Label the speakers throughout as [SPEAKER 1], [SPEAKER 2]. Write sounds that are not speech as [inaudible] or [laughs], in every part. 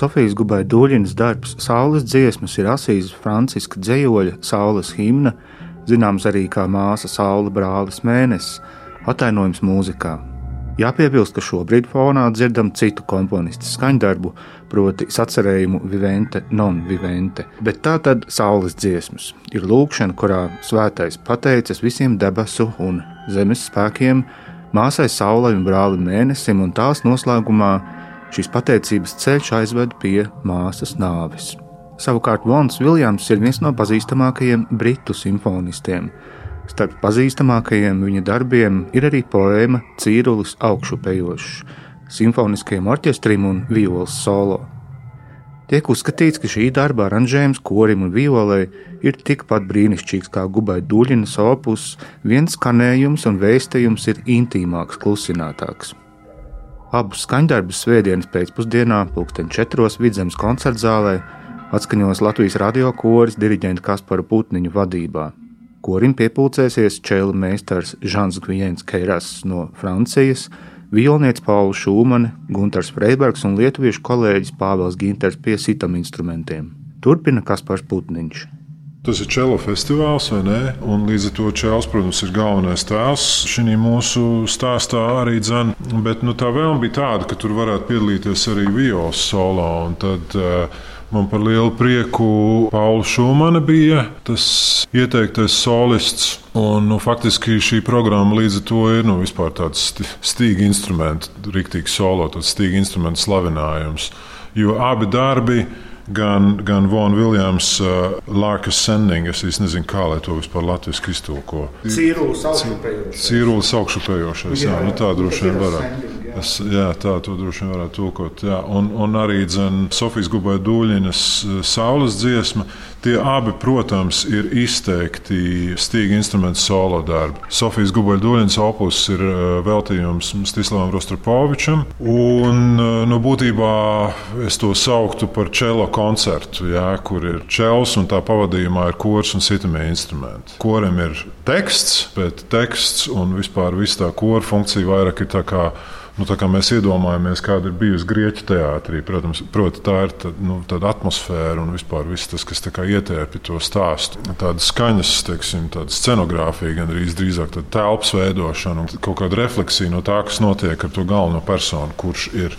[SPEAKER 1] Sofijas Gubai Dūļinas darbs Saules dziesmas ir Asīzes Franciska dzējoļa Saules himna, zināms arī kā māsa Saula brālis mēnesis, atainojums mūzikā. Jāpiebilst, ka šobrīd fonā dzirdam citu komponistu skaņdarbu, proti, sacerējumu Vivente, non vivente. Bet tā tad saules dziesmas ir lūkšana, kurā svētais pateicas visiem debesu un zemes spēkiem, māsai saulei un brālim mēnesim, un tās noslēgumā šīs pateicības ceļš aizved pie māsas nāves. Savukārt Vons Viljams ir viens no pazīstamākajiem britu simfonistiem. Starp pazīstamākajiem viņa darbiem ir arī poēma Cīrulis augšupejošs, simfoniskajam orķestrim un violas solo. Tiek uzskatīts, ka šī darba aranžējums korim un violai ir tikpat brīnišķīgs kā gubai duļinas opus, viens skanējums un vēstījums ir intīmāks, klusinātāks. Abus skaņdarbus svētdienas pēcpusdienā, pulksten 4. vidzemes koncertzālē, atskaņos Latvijas radio koris diriģenta Kaspara Putniņu vadībā. Korim piepulcēsies čēla meistars Žants Gvijens Keiras no Francijas, violnieks Paula Šūmane, Gunters Freibergs un lietuviešu kolēģis Pāvils Ginters pie sitam instrumentiem. Turpina Kaspars Putniņš.
[SPEAKER 2] Tas ir čelo festivāls, vai ne? Un līdz ar to čels, protams, ir galvenais tēls šī mūsu stāstā arī dzēn. Bet nu, tā vēlme bija tāda, ka tur varētu piedalīties arī violas solo. Un tad uh, Man par lielu prieku Paula Šumana bija tas ieteiktais solists. Un, nu, faktiski šī programma līdz ar to ir nu, tāds stīga instruments, rīktīgi solo, tāds stīga instruments slavinājums. Jo abi darbi gan, gan Vona Viljams, uh, Lārkas Sending. Es nezinu, kā lai to vispār latviešu iztulko.
[SPEAKER 1] Cīrulis augšupējošais.
[SPEAKER 2] Cīrulis augšupējošais, jā, jā, nu tā droši vien varētu. Es, jā, tā to droši vien varētu tulkot. Jā. Un, un arī dzen, Sofijas Gubai Dūļinas uh, saules dziesma. Tie abi, protams, ir izteikti stīga instrumentu solo darbi. Sofijas Gubaļdūļinas opus ir uh, veltījums Stislavam Rostropovičam, un nu, būtībā es to sauktu par čelo koncertu, jā, kur ir čels un tā pavadījumā ir kurs un sitamie instrumenti. Koram ir teksts, bet teksts un vispār viss tā kora funkcija vairāk ir tā kā Nu, tā kā mēs iedomājamies, kāda ir bijusi Grieķu teātrī, protams, proti, tā ir tā, nu, tāda atmosfēra un vispār viss tas, kas ietērpi to stāstu. Tāda skaņas, teiksim, tāda scenogrāfija, gan arī drīzāk tāda telpas veidošana un kaut kāda refleksija no tā, kas notiek ar to galveno personu, kurš ir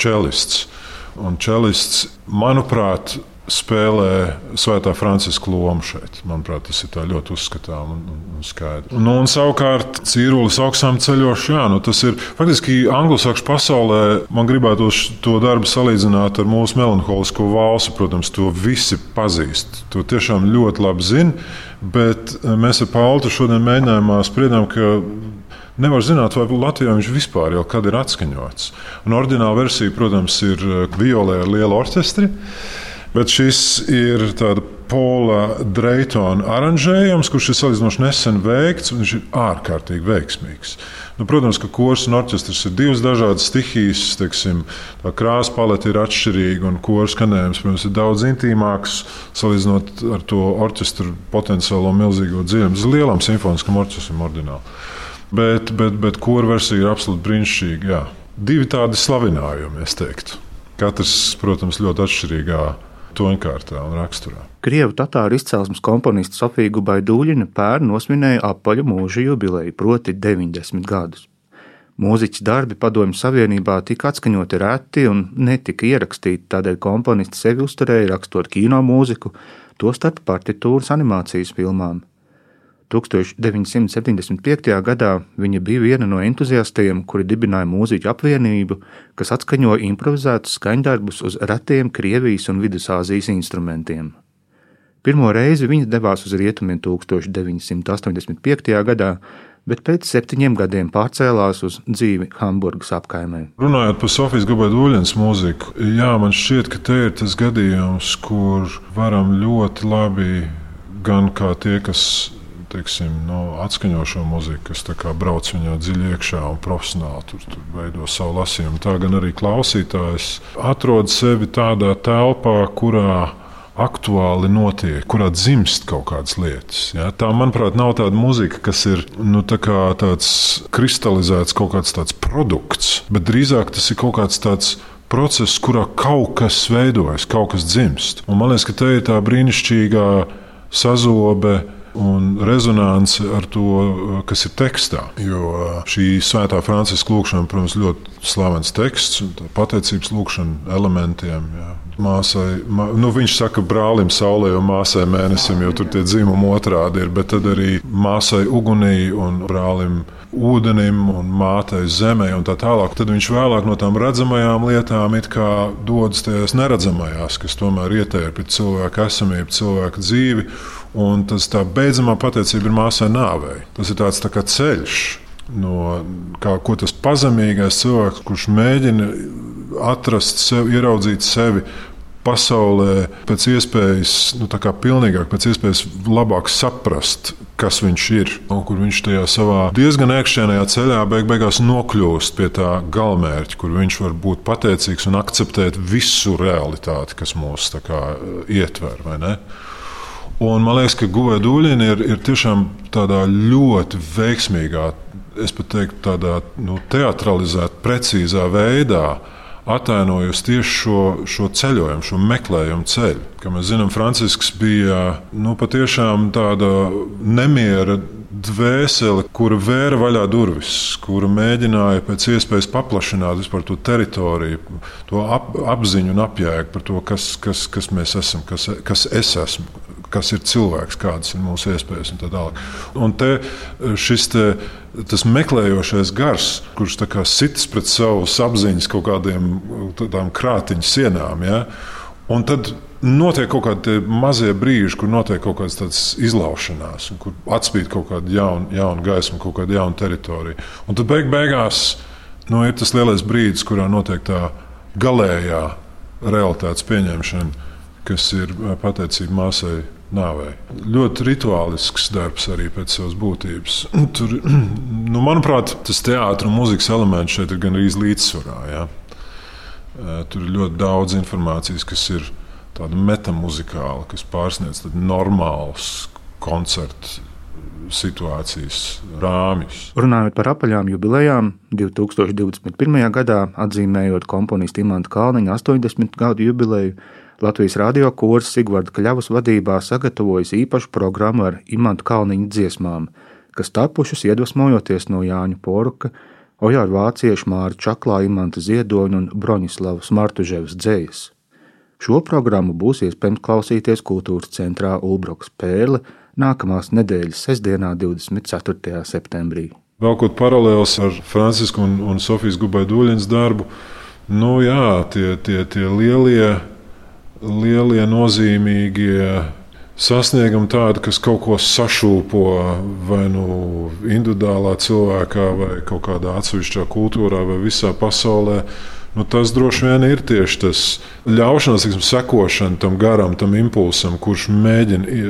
[SPEAKER 2] čelists. Un čelists, manuprāt, spēlē Svētā Franciska lomu šeit. Manuprāt, tas ir ļoti uzskatām un, un skaidrs. Nu, un savukārt Cīrulis augstām ceļošs, jā, nu, tas ir faktiski anglosakšu pasaulē. Man gribētu to darbu salīdzināt ar mūsu melanholisko valsi. Protams, to visi pazīst. To tiešām ļoti labi zina. Bet mēs ar Paulu šodien mēģinājumā spriedām, ka Nevar zināt, vai Latvijā viņš vispār jau kad ir atskaņots. Un oriģināla versija, protams, ir violē ar lielu orķestri. Bet šis ir tāds Pola Dreitona aranžējums, kurš ir salīdzinoši nesen veikts, un viņš ir ārkārtīgi veiksmīgs. Nu, protams, ka kurs un orķestris ir divas dažādas stihijas. Teiksim, tā krāsa palete ir atšķirīga, un kurs skanējums protams, ir daudz intīmāks salīdzinot ar to orķestra potenciālo milzīgo dziļumu. Tas ir lielam simfoniskam orķestram ordināli. Bet, bet, bet kura versija ir absolūti brīnišķīga. Jā. Divi tādi slavinājumi, es teiktu. Katrs, protams, ļoti atšķirīgā toņkārtā un raksturā.
[SPEAKER 1] Krievu tatāru izcelsmes komponista Sofija Gubaidūļina pērn nosvinēja apaļu mūža jubileju, proti 90 gadus. Mūziķis darbi Padomju Savienībā tika atskaņoti reti un netika ierakstīti, tādēļ komponists sevi uzturēja rakstot kino mūziku, tostarp partitūras animācijas filmām. 1975. gadā viņa bija viena no entuziastiem, kuri dibināja mūziķu apvienību, kas atskaņoja improvizētus skaņdarbus uz retiem Krievijas un Vidusāzijas instrumentiem. Pirmo reizi viņa devās uz rietumiem 1985. gadā, bet pēc septiņiem gadiem pārcēlās uz dzīvi Hamburgas apkaimē.
[SPEAKER 2] Runājot par Sofijas Gabaidoļas mūziku, jā, man šķiet, ka te ir tas gadījums, kur varam ļoti labi gan kā tie, kas teiksim, nu, atskaņošo mūziku, kas brauc viņā dziļi iekšā un profesionāli tur, tur veido savu lasījumu. Tā gan arī klausītājs atrod sevi tādā telpā, kurā aktuāli notiek, kurā dzimst kaut kādas lietas. Ja? Tā, manuprāt, nav tāda muzika, kas ir nu, tā tāds kristalizēts kaut kāds tāds produkts, bet drīzāk tas ir kaut kāds tāds process, kurā kaut kas veidojas, kaut kas dzimst. Un man liekas, ka te ir tā brīnišķīgā sazobe un rezonance ar to, kas ir tekstā. Jo šī svētā Franciska lūkšana, protams, ļoti slavens teksts, pateicības lūkšana elementiem. Jā. Māsai, mā, nu viņš saka, brālim, saulē un māsai mēnesim, jo tur tie dzimumi otrādi ir, bet tad arī māsai ugunī un brālim ūdenim un mātei zemē un tā tālāk. Tad viņš vēlāk no tām redzamajām lietām dodas tajās neredzamajās, kas tomēr ietērpja cilvēku esamību, cilvēku dzīvi. Un tas tā beidzamā pateicība ir māsai nāvei. Tas ir tāds tā kā ceļš. No, kā, tas pazemīgais cilvēks, kurš mēģina atrast sevi, ieraudzīt sevi pasaulē, pēc iespējas nu, pilnīgāk, pēc iespējas labāk saprast, kas viņš ir. Un kur viņš tajā savā diezgan iekšēnējā ceļā beig beigās nokļūst pie tā galamērķa, kur viņš var būt pateicīgs un akceptēt visu realitāti, kas mūs kā, ietver. Un man liekas, ka Guvēja Dūļina ir, ir tiešām tādā ļoti veiksmīgā, es pat teiktu, tādā nu, teatralizētā, precīzā veidā atainojusi tieši šo, šo ceļojumu, šo meklējumu ceļu. Kā mēs zinām, Francisks bija nu, patiešām tāda nemiera dvēsele, kura vēra vaļā durvis, kura mēģināja pēc iespējas paplašināt to teritoriju, to ap, apziņu un apjēgu par to, kas, kas, kas mēs esam, kas, kas es esmu kas ir cilvēks, kādas ir mūsu iespējas un tā tālāk. Un te šis te, meklējošais gars, kurš sitas pret savu apziņas kaut kādiem krātiņu sienām. Ja? Un tad notiek kaut kādi mazie brīži, kur notiek kaut kādas izlaušanās, kur atspīd kaut kāda jauna, jauna gaisma, kaut kāda jauna teritorija. Un tad beig beigās nu, ir tas lielais brīdis, kurā notiek tā galējā realitātes pieņemšana, kas ir pateicība māsai nāvei. Ļoti rituālisks darbs arī pēc savas būtības. Tur, [clears throat] nu, manuprāt, tas teātris un mūzikas elements šeit ir gan arī līdzsvarā. Ja? Tur ir ļoti daudz informācijas, kas ir tāda metamuzikāla, kas pārsniedz normālus koncertu situācijas rāmjus.
[SPEAKER 1] Runājot par apaļām jubilejām, 2021. gadā atzīmējot komponistu Imants Kalniņa 80 gadu jubileju, Latvijas radio kurs Sigvarda Kļavas vadībā sagatavojis īpašu programmu ar imantu kalniņu dziesmām, kas tapušas iedvesmojoties no Jāņa Poruka, Ojāra Vācieša Māra Čaklā, Imanta Ziedoņa un Broņislavas Martuževas dzējas. Šo programmu būs iespējams klausīties Kultūras centrā Ulbroks Pērle nākamās nedēļas sestdienā, 24. septembrī.
[SPEAKER 2] Vēl kaut paralēls ar Francisku un, un Sofijas Gubai Duļinas darbu. Nu, jā, tie, tie, tie lielie lielie nozīmīgie sasniegumi tādi, kas kaut ko sašūpo vai nu individuālā cilvēkā, vai kaut kādā atsevišķā kultūrā, vai visā pasaulē. Nu, tas droši vien ir tieši tas ļaušanās, tiksim, sekošana tam garam, tam impulsam, kurš mēģina,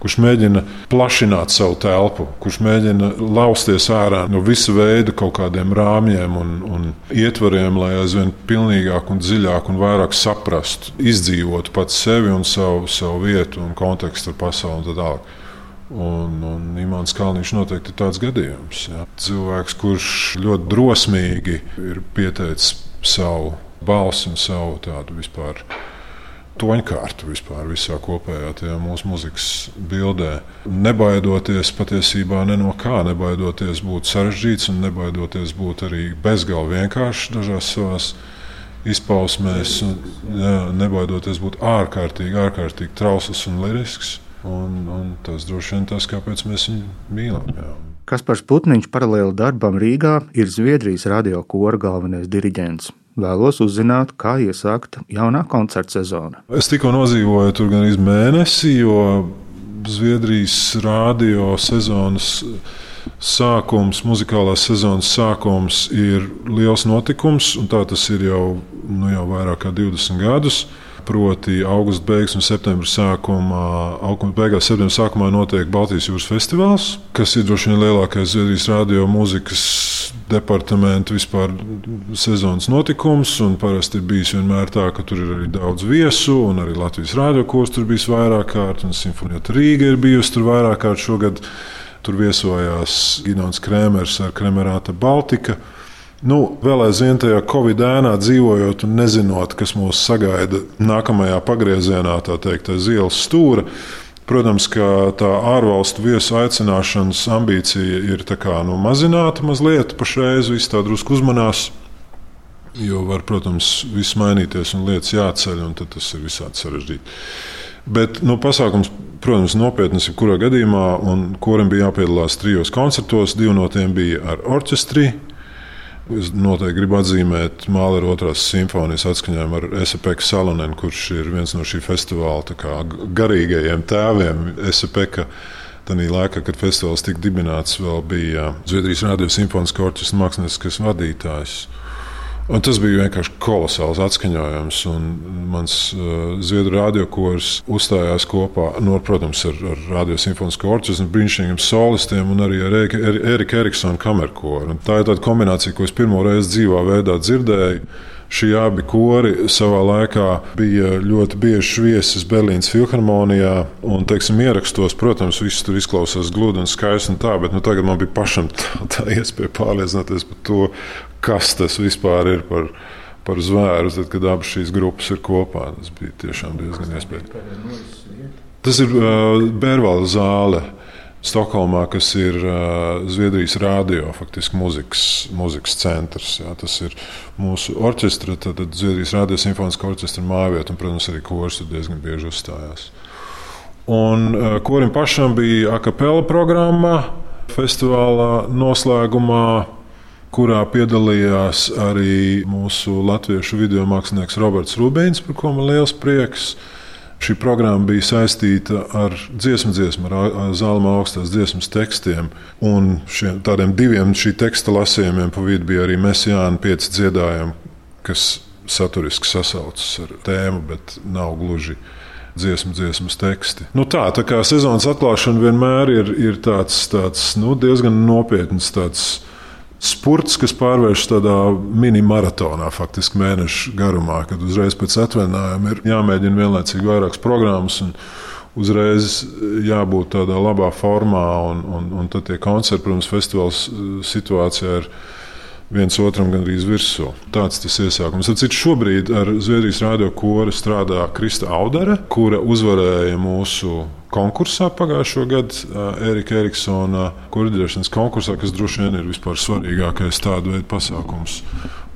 [SPEAKER 2] kurš mēģina plašināt savu telpu, kurš mēģina lausties ārā no visa veida kaut kādiem rāmjiem un, un ietvariem, lai aizvien pilnīgāk un dziļāk un vairāk saprastu, izdzīvotu pats sevi un savu, savu vietu un kontekstu ar pasauli un tā tālāk. Un, un Imants Kalniņš noteikti ir tāds gadījums. Ja. Cilvēks, kurš ļoti drosmīgi ir pieteicis savu balsi un savu tādu vispār toņkārtu vispār visā kopējā tajā mūsu muzikas bildē. Nebaidoties patiesībā ne no kā, nebaidoties būt sarežģīts un nebaidoties būt arī bezgalīgi vienkāršs dažās savās izpausmēs, un, jā, nebaidoties būt ārkārtīgi, ārkārtīgi trausls un lirisks. Un, un tas droši vien tas, kāpēc mēs viņu mīlam. Jā.
[SPEAKER 1] Kaspars Putniņš paralēli darbam Rīgā ir Zviedrijas radio kora galvenais diriģents. Vēlos uzzināt, kā iesākt jaunā koncerta sezona.
[SPEAKER 2] Es tikko nodzīvoju tur gan mēnesi, jo Zviedrijas radio sezonas sākums, muzikālās sezonas sākums ir liels notikums, un tā tas ir jau, nu, jau vairāk kā 20 gadus. Proti augusta beigas un septembra sākumā, augusta beigās, septembra sākumā notiek Baltijas jūras festivāls, kas ir droši vien lielākais Zviedrijas radio mūzikas departamenta vispār sezonas notikums. Parasti ir bijis vienmēr tā, ka tur ir arī daudz viesu, un arī Latvijas rādio kurs tur bijis vairāk kārt, un Simfonija Rīga ir bijusi tur vairāk kārt šogad. Tur viesojās Ginons Krēmers ar Kremerāta Baltika. Nu, vēl aizvien tajā Covid ēnā dzīvojot un nezinot, kas mūs sagaida nākamajā pagriezienā, tā teikt, aiz ielas stūra. Protams, ka tā ārvalstu viesu aicināšanas ambīcija ir kā, nu, mazināta mazliet pašreiz, viss tā drusku uzmanās. Jo var, protams, viss mainīties un lietas jāceļ, un tas ir visādi sarežģīti. Bet nu, pasākums, protams, nopietns jebkurā gadījumā, un kuram bija jāpiedalās trijos koncertos, divi no tiem bija ar orķestri. Es noteikti gribu atzīmēt Mālera otrās simfonijas atskaņojumu ar Esepeka Salonenu, kurš ir viens no šī festivāla garīgajiem tēviem. Esepeka Tajā laikā, kad festivāls tika dibināts, vēl bija Zviedrijas Rādio simfoniskā orķestra mākslinieckais vadītājs. Un tas bija vienkārši kolosāls atskaņojums. Mans uh, Zviedru radiokors uzstājās kopā, no, nu, protams, ar, ar Radio Simfonisko orķestru, brīnišķīgiem solistiem un arī ar Erika Eriksona kamerkoru. Tā ir tāda kombinācija, ko es pirmo reizi dzīvā veidā dzirdēju. Šie abi kori savā laikā bija ļoti bieži viesis Berlīnas filharmonijā. Un, teiksim, ierakstos, protams, viss tur izklausās gludi un skaisti. Un tā, bet nu, tagad man bija pašam [laughs] tā, tā iespēja pārliecināties par to, kas tas vispār ir par, par zvēru, tad, kad abas šīs grupas ir kopā. Tas bija tiešām diezgan iespējams. Tas ir uh, Bērvala zāle. Stokholmā, kas ir Zviedrijas rādio, faktiski muzikas, muzikas centrs. Jā, tas ir mūsu orķestra, tad, Zviedrijas rādio simfoniskā orķestra mājvieta, un, protams, arī kurs diezgan bieži uzstājās. Un kurim pašam bija akapela programma festivālā noslēgumā kurā piedalījās arī mūsu latviešu video mākslinieks Roberts Rubīns, par ko man liels prieks. Šī programma bija saistīta ar dziesmu, dziesmu ar zālē augstās dziesmas tekstiem. Un šiem, tādiem diviem šī teksta lasījumiem pa vidu bija arī Mēsijāna pieci dziedājumi, kas saturiski sasaucas ar tēmu, bet nav gluži dziesmu, dziesmas teksti. Nu tā, tā kā sezonas atklāšana vienmēr ir, ir tāds, tāds nu, diezgan nopietns tāds Sports, kas pārvēršas tādā mini-maratonā, faktiski mēnešu garumā, kad uzreiz pēc atvaļinājuma ir jāmēģina vienlaicīgi vairākas programmas. Uzreiz jābūt tādā labā formā, un, un, un tad tie koncerti, protams, festivāls eh, situācijā ir viens otram gandrīz virsū. Tāds tas iesākums. Tad šobrīd ar Zviedrijas radio kori strādā Krista Audere, kura uzvarēja mūsu konkursā pagājušo gadu, Erika Eriksona korģēšanas konkursā, kas droši vien ir vispār svarīgākais tādu veidu pasākums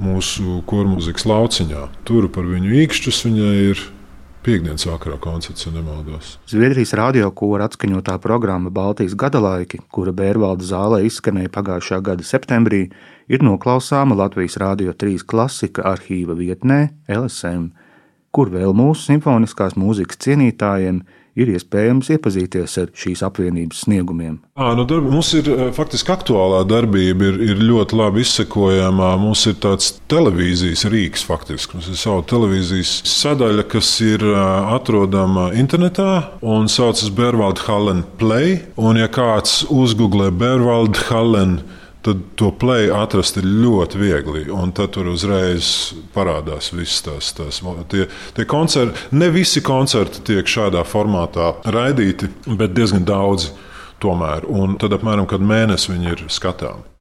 [SPEAKER 2] mūsu kormuzikas lauciņā. Tur par viņu īkšķus viņai ir Piektdienas vakarā koncerts, ja nemaldos.
[SPEAKER 1] Zviedrijas radio kora atskaņotā programma Baltijas gadalaiki, kura Bērvalda zālē izskanēja pagājušā gada septembrī, ir noklausāma Latvijas Rādio 3 klasika arhīva vietnē LSM, kur vēl mūsu simfoniskās mūzikas cienītājiem ir iespējams iepazīties ar šīs apvienības sniegumiem.
[SPEAKER 2] À, nu, darbi, mums ir faktiski aktuālā darbība, ir, ir ļoti labi izsekojama. Mums ir tāds televīzijas rīks, faktiski. Mums ir sava televīzijas sadaļa, kas ir atrodama internetā un saucas Bervalda Hallen Play. Un, ja kāds uzgooglē Bervalda Hallen Play, tad to play atrast ir ļoti viegli. Un tad tur uzreiz parādās viss tās, tās tie, tie koncerti. Ne visi koncerti tiek šādā formātā raidīti, bet diezgan daudzi tomēr. Un tad apmēram kad mēnesi viņi ir skatāmi.